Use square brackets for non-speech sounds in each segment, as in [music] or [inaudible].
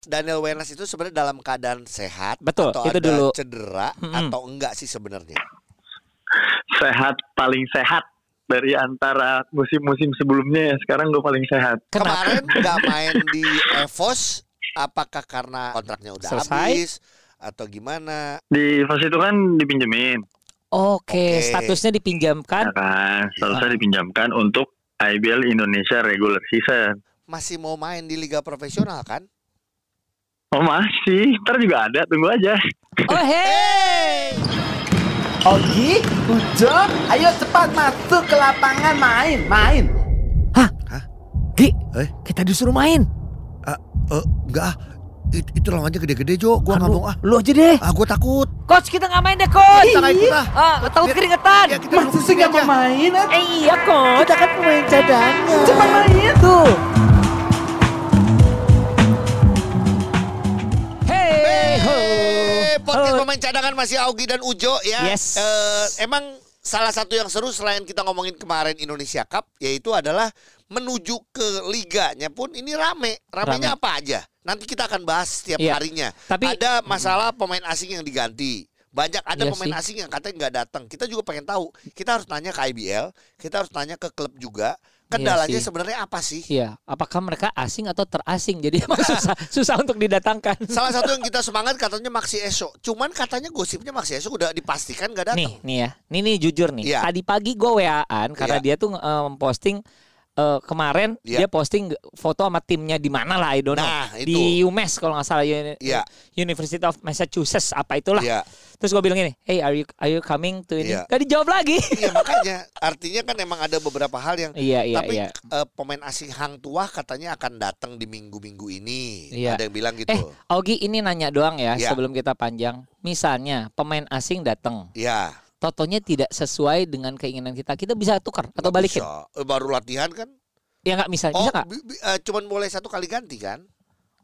Daniel Wenas itu sebenarnya dalam keadaan sehat Betul, atau itu ada dulu. cedera Mm-mm. atau enggak sih sebenarnya? Sehat paling sehat dari antara musim-musim sebelumnya ya. Sekarang gue paling sehat. Kenapa? Kemarin nggak main di Evos apakah karena kontraknya udah Selesai? habis atau gimana? Di fase itu kan dipinjemin, Oke, Oke. statusnya dipinjamkan. ya kan? Seharusnya Ah. dipinjamkan untuk IBL Indonesia regular season. Masih mau main di liga profesional kan? Oh masih, ntar juga ada, tunggu aja. Oh hey. Ogi, Ujo, ayo cepat masuk ke lapangan main, main. Hah? Hah? Gi, Eh? kita disuruh main. Eh, enggak ah. It, itu lawannya gede-gede Jo, gua nggak mau ah. Lu aja deh. Ah, gua takut. Coach, kita nggak main deh, coach. Kita nggak ikut ah. Ah, takut keringetan. Ya, kita Masa duduk sih sini gak aja. mau main? ah? Eh iya, coach. Kita kan pemain cadangan. Cepat main. Tuh. Podcast Halo. pemain cadangan masih Augie dan Ujo ya. Yes. Eh, emang salah satu yang seru selain kita ngomongin kemarin Indonesia Cup yaitu adalah menuju ke liganya pun ini rame. Ramenya apa aja? Nanti kita akan bahas setiap Iya. harinya. Tapi- ada masalah pemain asing yang diganti. Banyak ada Iya pemain sih. asing yang katanya nggak datang. Kita juga pengen tahu. Kita harus tanya ke IBL, kita harus tanya ke klub juga. Kendalanya sih. sebenarnya apa sih? Iya, apakah mereka asing atau terasing? Jadi [laughs] emang susah susah untuk didatangkan. Salah satu yang [laughs] kita semangat katanya Maxi Eso. Cuman katanya gosipnya Maxi Eso udah dipastikan nggak datang. Nih, nih ya. Nih nih jujur nih. Iya. Tadi pagi gue WA-an karena Iya. dia tuh eh, memposting eh, kemarin Iya. dia posting foto sama timnya di mana lah I don't know. Nah, itu. Di UMass kalau nggak salah Uni- Iya. University of Massachusetts apa itulah. Iya. Terus gue bilang gini, "Hey, are you are you coming to ini?" Iya. Gak dijawab lagi. Iya makanya artinya kan emang ada beberapa hal yang iya, iya, tapi iya. eh, pemain asing Hang Tuah katanya akan datang di minggu-minggu ini. Iya. Ada yang bilang gitu. Eh, Augie ini nanya doang ya Iya. sebelum kita panjang. Misalnya pemain asing datang, ya. Totonya tidak sesuai dengan keinginan kita, kita bisa tukar atau nggak balikin? bisa. Eh, Baru latihan kan? Ya nggak bisa, Oh, bisa nggak? eh, cuman boleh satu kali ganti kan?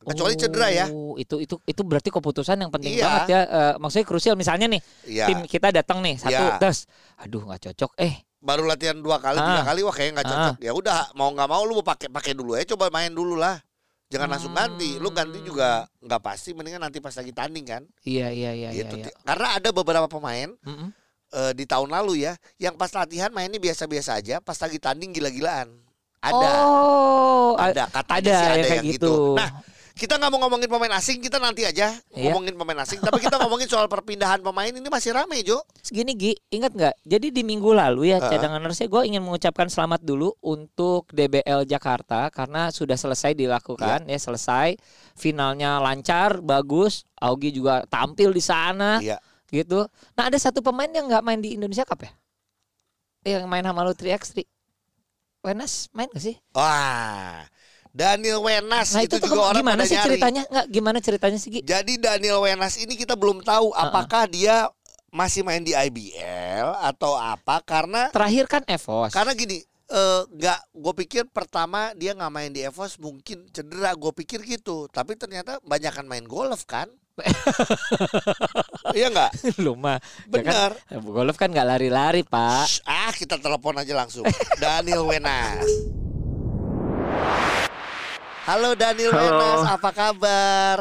Kecuali cedera ya. Oh, Itu itu itu berarti keputusan yang penting Iya. banget ya. Eh, maksudnya krusial misalnya nih, Iya. tim kita datang nih satu, Iya. terus aduh nggak cocok. Eh, Baru latihan dua kali, Ah. tiga kali wah kayaknya nggak cocok. Ya udah mau nggak mau lu mau pakai pakai dulu ya. Coba main dulu lah. Jangan langsung ganti. Lu ganti juga nggak pasti. Mendingan nanti pas lagi tanding kan. iya iya iya iya. gitu. iya. Karena ada beberapa pemain Mm-mm. Eh, di tahun lalu ya, yang pas latihan mainnya biasa-biasa aja, pas lagi tanding gila-gilaan. Ada, Oh, ada katanya ada sih ada yang kayak yang, gitu. gitu. Nah, kita nggak mau ngomongin pemain asing, kita nanti aja Iya. ngomongin pemain asing. Tapi kita ngomongin soal perpindahan pemain ini masih rame Jo. Segini Gi, ingat nggak? Jadi di minggu lalu ya Heeh. cadangan nurse gue ingin mengucapkan selamat dulu untuk DBL Jakarta karena sudah selesai dilakukan ya selesai finalnya lancar bagus Augie juga tampil di sana Iya. Gitu. Nah ada satu pemain yang nggak main di Indonesia Cup ya? Yang main sama lu 3x3 Wenas main gak sih? Wah, Daniel Wenas Nah itu, itu, juga orang gimana sih nyari. ceritanya? Nggak gimana ceritanya sih? Jadi Daniel Wenas ini kita belum tahu apakah dia masih main di IBL atau apa karena Terakhir kan Evos. karena gini eh, nggak gue pikir pertama dia nggak main di Evos mungkin cedera gue pikir gitu tapi ternyata banyakan main golf kan iya nggak [laughs] lu mah ya kan, benar golf kan nggak lari-lari pak. Shh, ah kita telepon aja langsung [laughs] Daniel Wenas Halo Daniel Halo. Wenas apa kabar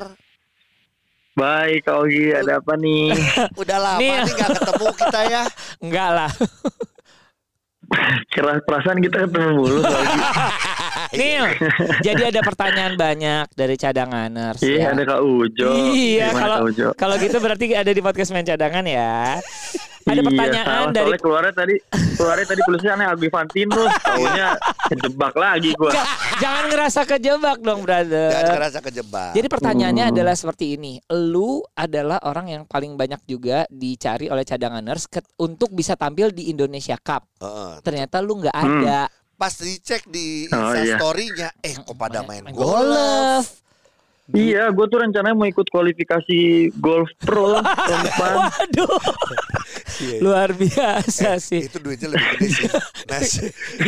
Baik, Kak Ogi, ada apa nih? [laughs] udah lama Nih. nih nggak ketemu kita ya Enggak lah. Keras perasaan kita ketemu mulu, Kak Ogi. Nil, [laughs] jadi ada pertanyaan banyak dari cadanganers. Iya, ya. ada Kak Ujo. Iya, kalau Kak Ujo? kalau gitu berarti ada di podcast main cadangan ya. Ada Iya, pertanyaan salah, dari soalnya keluarnya tadi keluarnya tadi tulisannya Albi Fantino, taunya kejebak lagi gua. Ja- jangan ngerasa kejebak dong, brother. jangan kerasa kejebak Jadi pertanyaannya Hmm. adalah seperti ini. Lu adalah orang yang paling banyak juga dicari oleh cadanganers ke- untuk bisa tampil di Indonesia Cup. Heeh. Ternyata lu nggak Hmm. Pas dicek di Oh, iya. instastorynya eh kok pada main, Main golf golf. Iya, gue tuh rencananya mau ikut kualifikasi golf pro lah [laughs] tahun depan. Waduh, Iya, iya. luar biasa Eh, sih. itu duitnya lebih gede sih Nas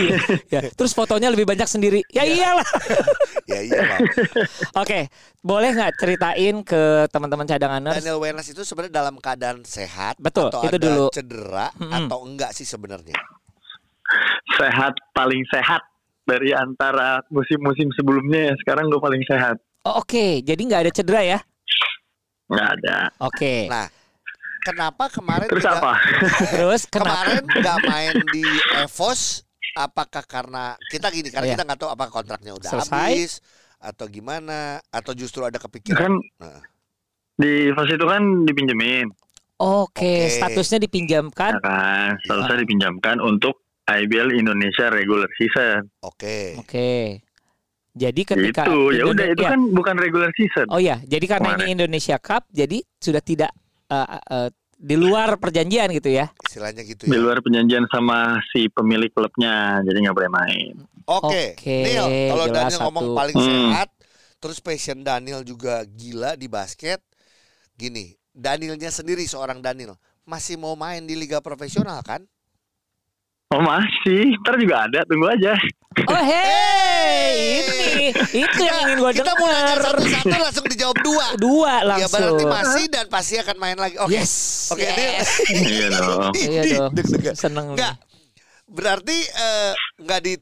[laughs] ya. Terus fotonya lebih banyak sendiri. Ya iyalah. [laughs] ya iya Bang. Oke, boleh nggak ceritain ke teman-teman cadanganers? Daniel Wenas itu sebenarnya dalam keadaan sehat Betul, atau itu ada dulu. cedera Mm-mm. atau enggak sih sebenarnya Sehat paling sehat dari antara musim-musim sebelumnya ya. Sekarang gue paling sehat. Oh, Oke, jadi nggak ada cedera ya? Nggak ada. Oke. Nah, kenapa kemarin Terus tidak- apa? [laughs] Terus kemarin nggak main di Evos? Apakah karena kita gini? Karena Iya. kita nggak tahu apakah kontraknya udah Selesai. habis atau gimana? Atau justru ada kepikiran? Kan Nah. di fase itu kan dipinjemin, Oke, Oke. statusnya ya dipinjamkan. kan? Seharusnya Ah. dipinjamkan untuk IBL Indonesia regular season. Oke. Oke. Jadi ketika Itu ya udah itu kan bukan regular season. Oh ya, jadi karena ini Indonesia Cup, jadi sudah tidak eh, eh, di luar perjanjian gitu ya. Istilahnya gitu Di ya. luar perjanjian sama si pemilik klubnya, jadi nggak boleh main. Oke. Oke, Neil, kalau jelas Daniel ngomong satu. paling Hmm. sehat, terus passion Daniel juga gila di basket. Gini, Danielnya sendiri seorang Daniel masih mau main di liga profesional kan? Oh masih, ntar juga ada, tunggu aja. Oh hey, ini itu yang ingin gue Kita mau nanya dengar. satu-satu langsung dijawab dua. Dua Ya langsung. berarti masih dan pasti akan main lagi. Oke. Yes. Oke, Neil. yes. iya dong. [laughs] Iya dong. Seneng. Enggak. Berarti eh, enggak di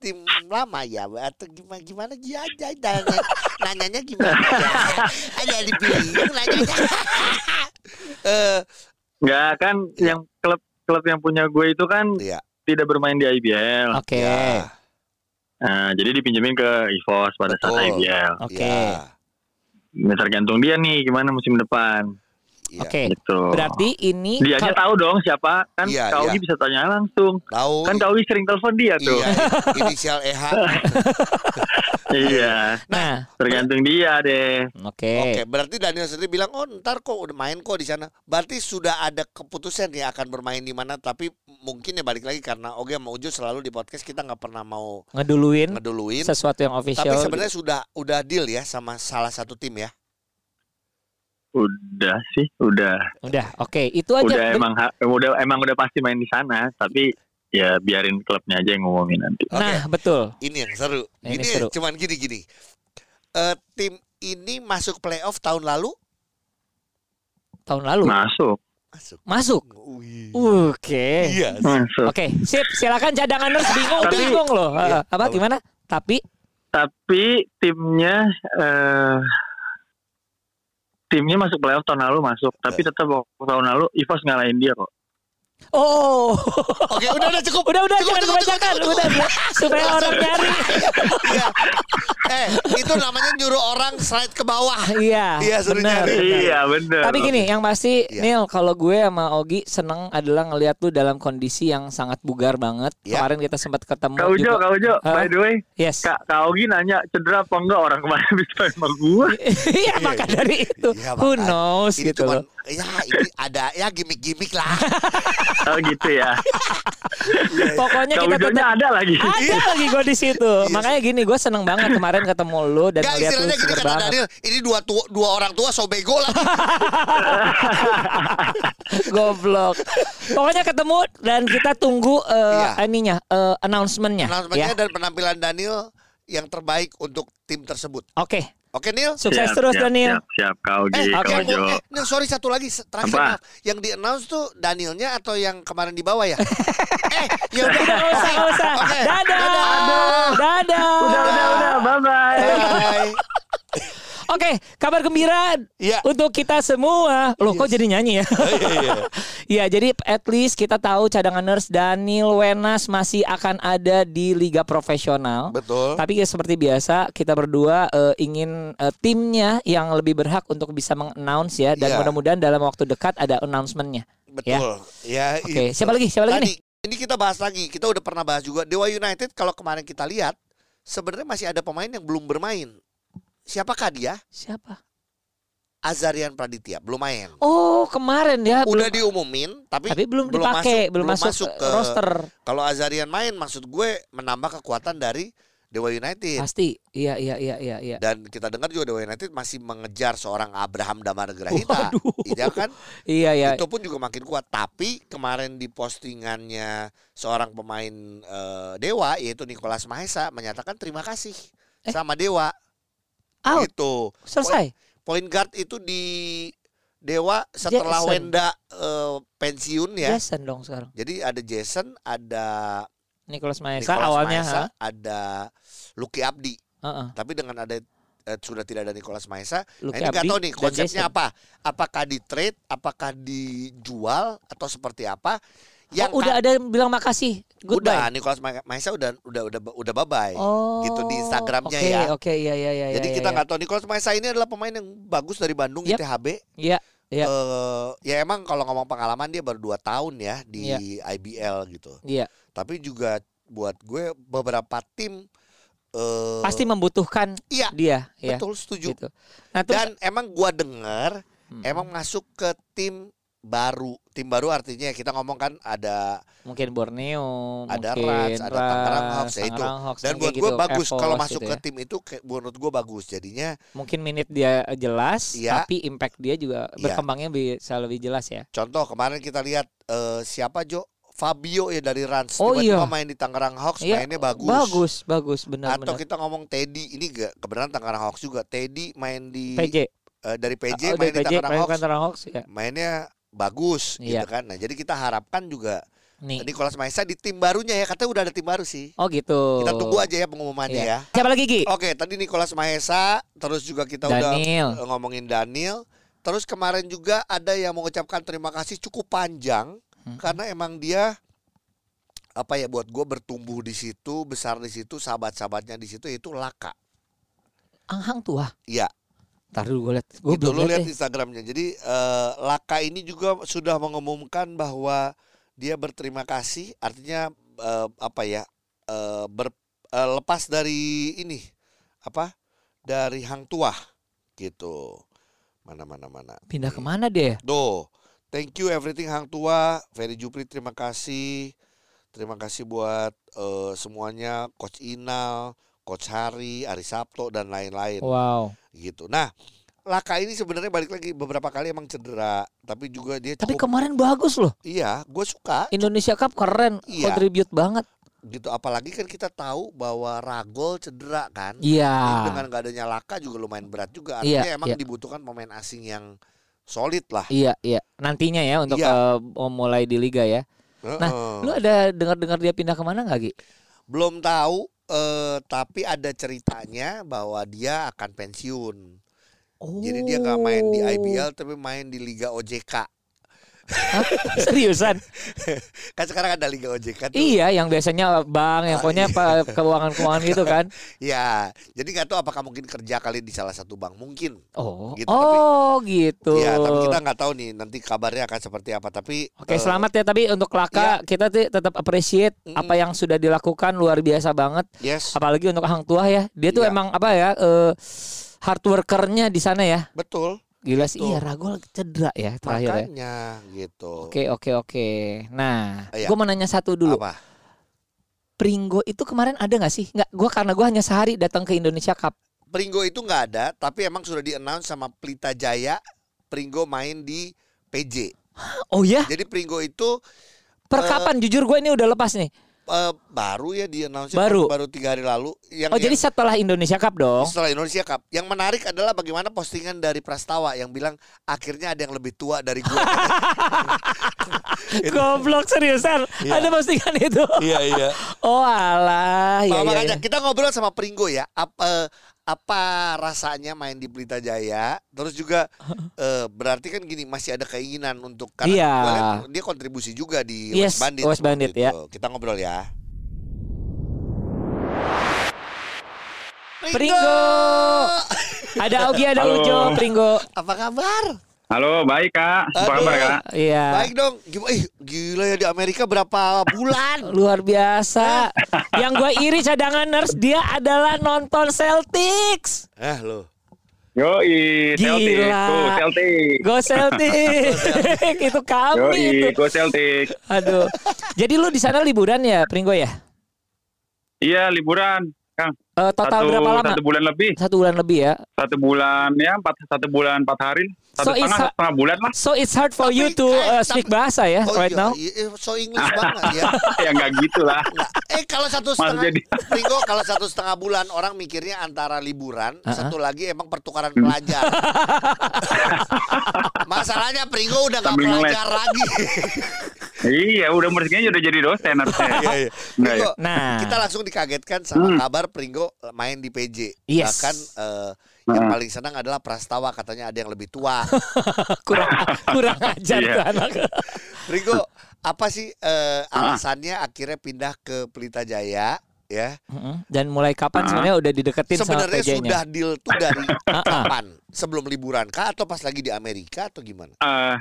tim lama ya atau gimana gimana aja aja nanya, nanyanya gimana ya [laughs] ada dipilih nanyanya [laughs] eh Nggak kan yang klub klub yang punya gue itu kan Iya. tidak bermain di IBL. Oke. ya, Nah, jadi dipinjemin ke EVOS pada saat Betul. IBL. Oke. ya, Nah, tergantung dia nih gimana musim depan. iya. Oke. Gitu. Berarti ini dia aja tahu dong siapa kan Iya, Kak Ogi iya. bisa tanya langsung. tahu Kan Kak Ogi sering telepon dia tuh. iya inisial EH [laughs] iya, Nah, tergantung dia deh. oke. Oke, berarti Daniel sendiri bilang, oh ntar kok udah main kok di sana. Berarti sudah ada keputusan ya akan bermain di mana. Tapi mungkin ya balik lagi karena Oge sama Ujo selalu di podcast kita nggak pernah mau Ngeduluin ngeduluin. sesuatu yang official. Tapi sebenarnya sudah udah deal ya sama salah satu tim ya. Udah sih, udah. udah, oke. Itu aja. Udah emang udah emang udah pasti main di sana, tapi ya biarin klubnya aja yang ngumumin nanti. Oke. Nah, betul. Ini yang seru. Ini Ini, seru. cuman gini-gini. Eh tim ini masuk playoff tahun lalu? Tahun lalu Masuk, Masuk. masuk. Oke. Iya. masuk. Oke, sip. Silakan cadanganers bingung, Tapi- bingung loh. Iya, Eh, apa gimana? Tapi Tapi timnya eh timnya masuk playoff tahun lalu masuk, tapi tetap waktu tahun lalu Ivos ngalahin dia kok. Oh. Oke, udah udah cukup. udah udah Cukup, jangan cukup, kebanyakan. cukup, Udah udah. supaya orang nyari. Iya. Eh, itu namanya nyuruh orang slide ke bawah. Iya. Iya, suruh benar, nyari. benar. Iya bener. Tapi gini, yang pasti Iya. Neil, kalau gue sama Ogi seneng adalah ngelihat lu dalam kondisi yang sangat bugar banget. Iya. Kemarin kita sempat ketemu Kak Ujo, juga. Kak Ujo, Hah? by the way, Yes. Kak, Kak Ogi nanya cedera apa enggak orang kemarin bisa emang gue. Iya, maka dari itu, Iya, who knows Ini gitu cuman loh. Ya ini ada ya gimmick-gimmick lah. Oh gitu ya. [laughs] Pokoknya kita tetap ada lagi. ada lagi gue di situ. Iya. Makanya gini, gue seneng banget kemarin ketemu lu dan Gak ngeliat lu istilahnya gini kata banget. Daniel, ini dua tua, dua orang tua so bego lah. [laughs] Goblok. Pokoknya ketemu dan kita tunggu eh, Iya. ininya, eh, announcementnya. Announcementnya ya. dan penampilan Daniel yang terbaik untuk tim tersebut. Oke, Oke Neil? sukses Siap, terus siap, Daniel. Siap, siap Kak Ogi, Eh, Kak oke, Ojo. eh, Neil, sorry satu lagi terakhir Apa? maaf. Yang di announce tuh Danielnya atau yang kemarin di bawah ya? [laughs] eh, ya udah Udah nggak usah, nggak usah. Oke. Dadah. Dadah. Dadah. Udah, udah, udah, bye bye. Bye. Oke, kabar gembira Iya. untuk kita semua. Loh, kok jadi nyanyi ya? [laughs] Iya, jadi at least kita tahu cadanganers Daniel Wenas masih akan ada di liga profesional. Betul. Tapi ya seperti biasa kita berdua eh, ingin eh, timnya yang lebih berhak untuk bisa meng-announce ya dan Iya. mudah-mudahan dalam waktu dekat ada announcementnya. Betul. Ya. Oke, itu. siapa lagi? Siapa lagi Tadi, nih? ini kita bahas lagi. Kita udah pernah bahas juga Dewa United kalau kemarin kita lihat sebenarnya masih ada pemain yang belum bermain. Siapakah dia? Siapa? Azarian Praditya belum main. Oh, kemarin ya. Udah belum, diumumin tapi tapi belum, dipakai, belum, masuk, ke roster. Kalau Azarian main maksud gue menambah kekuatan dari Dewa United. Pasti. Iya, iya, iya, iya, iya. Dan kita dengar juga Dewa United masih mengejar seorang Abraham Damar Grahita. Iya kan? [laughs] Iya, iya. Itu pun juga makin kuat. Tapi kemarin di postingannya seorang pemain eh, Dewa yaitu Nicholas Mahesa menyatakan terima kasih Eh. sama Dewa. Out. Gitu. Selesai. Point guard itu di Dewa setelah Jason. Wenda eh, pensiun ya. Jason dong sekarang. Jadi ada Jason, ada Nicholas Maesa Nicholas awalnya. Mahesa, ha? ada Lucky Abdi. Heeh. Tapi dengan ada eh, sudah tidak ada Nicolas Maesa. Luki Nah, ini nggak tahu nih konsepnya apa. Apakah di trade, apakah dijual atau seperti apa? Yang oh, udah ada bilang makasih. Goodbye. udah Nicolas Ma- Maesa udah udah udah udah bye bye. Oh, gitu di Instagramnya oke, ya. Oke, iya iya iya. Jadi iya, kita iya. nggak tahu Nicolas Maesa ini adalah pemain yang bagus dari Bandung Yap. ITHB. Iya, iya. Eh, ya emang kalau ngomong pengalaman dia baru 2 tahun ya di Iya. IBL gitu. Iya. Tapi juga buat gue beberapa tim eh Pasti membutuhkan iya dia, ya. betul setuju. Gitu. Nah, terus Dan emang gua denger Hmm. emang masuk ke tim baru. Tim baru artinya kita ngomong kan ada mungkin Borneo, ada mungkin Rans, ada Tangerang Hawks ya itu. Hawks, Dan buat gue gitu, bagus kalau masuk gitu ke ya. tim itu kayak menurut gue bagus. Jadinya mungkin minute dia jelas, Iya. tapi impact dia juga Iya. berkembangnya bisa lebih jelas ya. contoh kemarin kita lihat eh, siapa Jo Fabio ya dari Rans Oh, tiba-tiba iya. main di Tangerang Hawks Iya, mainnya bagus. Bagus, bagus, benar Atau benar. kita ngomong Teddy ini gak kebenaran Tangerang Hawks juga. Teddy main di PJ, eh, dari PJ Oh, main dari di PJ, Tangerang main Hawks. Tangerang Hawks ya. Mainnya bagus Iya. gitu kan. Nah, jadi kita harapkan juga Nih. Nicolas Maesa di tim barunya ya. Katanya udah ada tim baru sih. Oh gitu. Kita tunggu aja ya pengumumannya Iya. ya. Siapa lagi Gi? Oke, tadi Nicolas Maesa, terus juga kita udah Daniel. eh, ngomongin Daniel. Terus kemarin juga ada yang mengucapkan terima kasih cukup panjang Hmm. karena emang dia apa ya buat gue bertumbuh di situ, besar di situ, sahabat-sahabatnya di situ itu Laka. Anghang tua. Iya, Ntar dulu gue liat. Gue itu belum lu lihat lihat. Instagramnya. Jadi eh, Laka ini juga sudah mengumumkan bahwa dia berterima kasih, artinya eh, apa ya? eh, ber- eh, lepas dari ini apa? Dari Hang Tuah gitu. Mana mana mana. Pindah ke mana dia? Tuh. Thank you everything Hang Tua, Ferry Jupri terima kasih. Terima kasih buat eh, semuanya Coach Inal, Coach Hari, Ari Sabto dan lain-lain Wow. gitu. Nah, Laka ini sebenarnya balik lagi beberapa kali emang cedera, tapi juga dia Tapi cukup kemarin bagus loh. iya, gue suka Indonesia Cup keren, Iya. contribute banget. gitu. Apalagi kan kita tahu bahwa Ragol cedera kan. Iya. Dengan gak adanya Laka juga lumayan berat juga. Iya, Artinya emang iya. dibutuhkan pemain asing yang solid lah. Iya, iya. Nantinya ya untuk Iya. eh, mulai di liga ya. Nah, Heeh. Lu ada dengar-dengar dia pindah ke mana nggak Gi? belum tahu, eh, tapi ada ceritanya bahwa dia akan pensiun. Oh. Jadi dia nggak main di IBL tapi main di Liga OJK. [laughs] Seriusan? [laughs] Kan sekarang ada Liga OJK tuh. iya, yang biasanya bank, yang Ah, pokoknya iya. keuangan-keuangan gitu kan. [laughs] Ya, jadi nggak tahu apakah mungkin kerja kali di salah satu bank mungkin. Oh. Gitu, oh, gitu. Iya, tapi kita nggak tahu nih nanti kabarnya akan seperti apa. Tapi Oke, eh, selamat ya tapi untuk Laka kita tuh tetap appreciate Mm-mm. apa yang sudah dilakukan luar biasa banget. Yes, Apalagi untuk Hang Tuah ya. Dia tuh Iya. emang apa ya? eh hard workernya di sana ya. betul. Gila sih. Iya, Ragol cedera ya terakhir ya. Makanya gitu. Oke, oke, oke. Nah, Iya. gue mau nanya satu dulu. Apa? Pringgo itu kemarin ada nggak sih? Nggak, gue karena gue hanya sehari datang ke Indonesia Cup. Pringgo itu nggak ada, tapi emang sudah di-announce sama Pelita Jaya. Pringgo main di PJ. Oh ya? Jadi Pringgo itu Per Eh, kapan? Jujur gue ini udah lepas nih. Eh, baru ya di-announce Baru. baru tiga hari lalu. Yang, Oh jadi yang- setelah Indonesia Cup dong? setelah Indonesia Cup. Yang menarik adalah bagaimana postingan dari Prastawa yang bilang akhirnya ada yang lebih tua dari gue. [laughs] Goblok seriusan. Iya. Ada postingan itu. iya iya. [laughs] Oh alah. Ya, Nah, ya, makanya ya. kita ngobrol sama Pringgo ya. Apa apa rasanya main di Pelita Jaya? Terus juga [laughs] eh, berarti kan gini masih ada keinginan untuk karena Iya. dia kontribusi juga di Yes, West Bandit. West Bandit, ya. Kita ngobrol ya. Pringgo. Ada Augie, ada Halo. Ujo, Pringgo. Apa kabar? Halo, baik kak. Apa Aduh. kabar kak? Iya. Baik dong. Gimana? Ih, gila ya di Amerika berapa bulan? [laughs] Luar biasa. Yang gue iri cadanganers dia adalah nonton Celtics. Eh lo. Yoi, Celtic. Gila. Go Celtic. Go [laughs] Celtic. itu kami itu. Yoi, go Celtic. Aduh. Jadi lu di sana liburan ya, Pringgo ya? Iya, liburan. Kang, Eh, total satu, berapa lama? Satu bulan lebih. Satu bulan lebih ya. Satu bulan ya, empat, satu bulan empat hari. So Satu it's setengah, ha- setengah bulan lah. So it's hard for Tapi, you to eh, uh, speak tapi- bahasa ya Oh right iya, now. iya, so English banget [laughs] ya. ya nggak gitu lah. Nah, eh kalau satu Mas setengah jadi- Pringgo kalau satu setengah bulan orang mikirnya antara liburan, Uh-uh. satu lagi emang pertukaran pelajar. [laughs] Masalahnya Pringgo udah nggak pelajar lagi. [laughs] iya, udah mestinya udah jadi dosen harusnya. [laughs] Iya, iya. Ya? Pringgo, Nah. kita langsung dikagetkan sama Hmm. kabar Pringgo main di PJ. Yes. Bahkan eh, yang Heeh. paling senang adalah Prastawa katanya ada yang lebih tua. [laughs] kurang kurang ajar Iya. tuh anak. [laughs] Ringo, apa sih Ah. alasannya akhirnya pindah ke Pelita Jaya ya? Dan mulai kapan Ah. sebenarnya udah dideketin sama Sebenarnya sudah deal tuh dari Ah, kapan? Sebelum liburan kah atau pas lagi di Amerika atau gimana? Eh,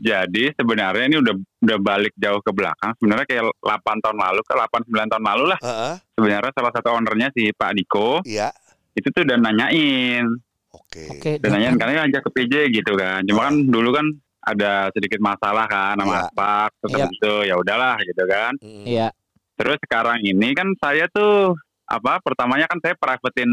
jadi sebenarnya ini udah udah balik jauh ke belakang. Sebenarnya kayak 8 tahun lalu ke 8 9 tahun lalu lah. Heeh, Sebenarnya salah satu ownernya si Pak Diko iya. itu tuh udah nanyain, Oke. Oke, udah nanyain delapan- karena ajak ke PJ gitu kan. Cuma kan dulu kan ada sedikit masalah kan Iya. sama Aspak, terus Iya. habis itu ya udahlah gitu kan. Mm. Iya. Terus sekarang ini kan saya tuh apa pertamanya kan saya privatein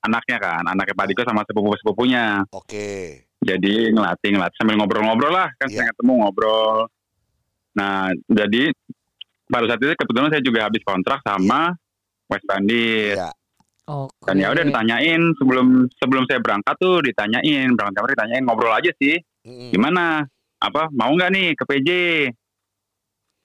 anaknya kan, anaknya Pak Diko sama sepupu-sepupunya. Oke. Jadi ngelatih ngelatih sambil ngobrol-ngobrol lah kan Iya. saya ketemu ngobrol. Nah jadi pada saat itu kebetulan saya juga habis kontrak sama West Bandit. Iya. Oke. Dan ya udah ditanyain sebelum sebelum saya berangkat tuh ditanyain berangkat kamar ditanyain ngobrol aja sih Mm-mm. gimana apa mau nggak nih ke PJ?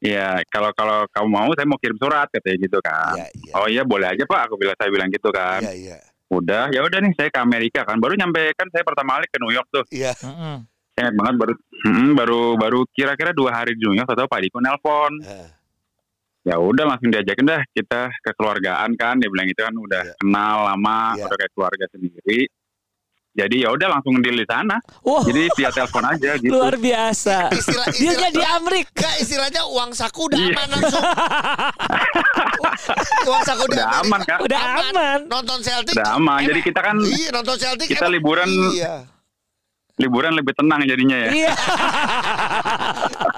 Ya kalau kalau kamu mau saya mau kirim surat katanya gitu kan. Iya, iya. Oh iya boleh aja pak aku bilang saya bilang gitu kan. Iya, iya. Udah ya udah nih saya ke Amerika kan baru nyampe kan saya pertama kali ke New York tuh. Iya. Saya ingat banget baru mm, baru baru kira-kira dua hari di New York atau Pak Diko nelpon. Heeh. Ya udah langsung diajakin dah kita kekeluargaan kan dia bilang itu kan udah Iya. kenal lama Iya. udah kayak keluarga sendiri. Jadi ya udah langsung deal di sana. Wah, Jadi via telepon aja [laughs] gitu. luar biasa. Istilah Dia istilah di Amrik. Gak istilahnya uang saku udah Iya. aman langsung. [laughs] uang saku di Udah Amerika. aman kan? Udah aman. Nonton Celtic. Udah aman. emang- Jadi kita kan Iya nonton Celtic. kita emang- liburan Iya. liburan lebih tenang jadinya ya. Iya. [laughs]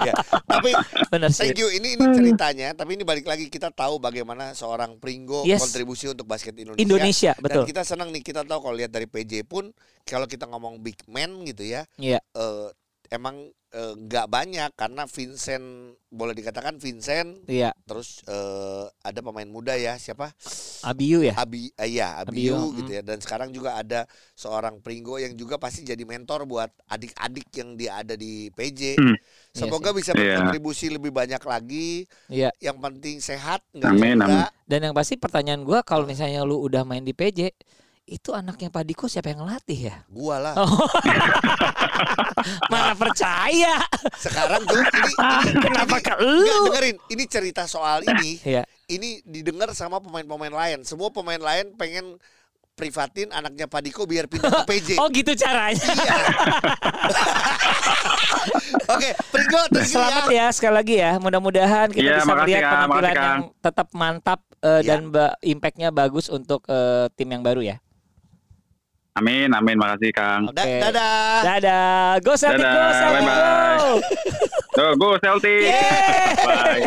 Ya, Tapi Benar sih. thank you. Ini ini ceritanya. Tapi ini balik lagi kita tahu bagaimana seorang Pringgo Yes. kontribusi untuk basket Indonesia. Indonesia, Dan betul. kita senang nih kita tahu kalau lihat dari PJ pun kalau kita ngomong big man gitu ya. Iya. eh, emang eh, nggak banyak karena Vincent boleh dikatakan Vincent Iya. terus eh, ada pemain muda ya siapa Abiu ya. Abi eh, iya Abiu, Abiu, gitu ya dan sekarang juga ada seorang Pringgo yang juga pasti jadi mentor buat adik-adik yang dia ada di PJ Hmm. semoga bisa Iya. berkontribusi lebih banyak lagi Iya. yang penting sehat nggak Amin. Dan yang pasti pertanyaan gua kalau misalnya lu udah main di PJ, itu anaknya Pak Diko siapa yang ngelatih ya? gua lah Oh. [laughs] Mana percaya? sekarang tuh [laughs] ini, ini Kenapa ini- ke Nggak, lu? dengerin ini cerita soal ini Iya. ini didengar sama pemain-pemain lain. Semua pemain lain pengen privatin anaknya Pak Diko biar pindah ke [laughs] PJ. Oh gitu caranya. Iya. Oke, Pringgo Selamat ya sekali lagi ya. Mudah-mudahan kita Iya, bisa makasih, melihat Kang. penampilan yang tetap mantap eh, Iya. dan ba- impactnya bagus untuk eh, tim yang baru ya. Amin, amin, makasih Kang. Oke. Dadah. Dadah. Go Celtic, go Dadah, Celtic, bye-bye. go. Tuh, go Celtic. Yeay. Bye.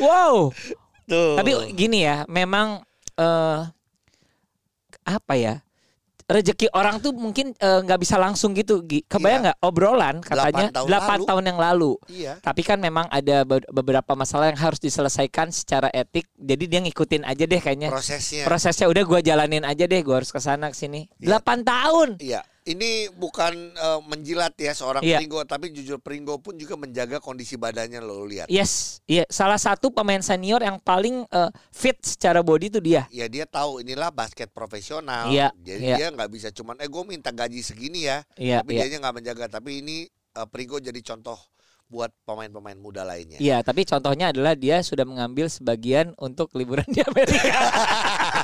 Wow. Tuh. Tapi gini ya, memang eh apa ya? Rezeki orang tuh mungkin eh, nggak bisa langsung gitu. Gi. Kebayang nggak obrolan katanya Delapan tahun 8 lalu. tahun yang lalu. iya. Tapi kan memang ada be- beberapa masalah yang harus diselesaikan secara etik. Jadi dia ngikutin aja deh kayaknya. Prosesnya. Prosesnya udah gua jalanin aja deh, gua harus ke sana ke sini. Iya. 8 tahun. Iya, ini bukan eh, menjilat ya seorang Iya. Pringgo, tapi jujur Pringgo pun juga menjaga kondisi badannya lo lihat. Yes, iya salah satu pemain senior yang paling eh, fit secara body itu dia. Ya dia tahu inilah basket profesional. Iya, Jadi iya. dia nggak bisa cuman eh gue minta gaji segini ya. Iya, tapi iya. dianya nggak menjaga. Tapi ini eh, Pringgo jadi contoh buat pemain-pemain muda lainnya. Iya, tapi contohnya adalah dia sudah mengambil sebagian untuk liburan di Amerika. [laughs]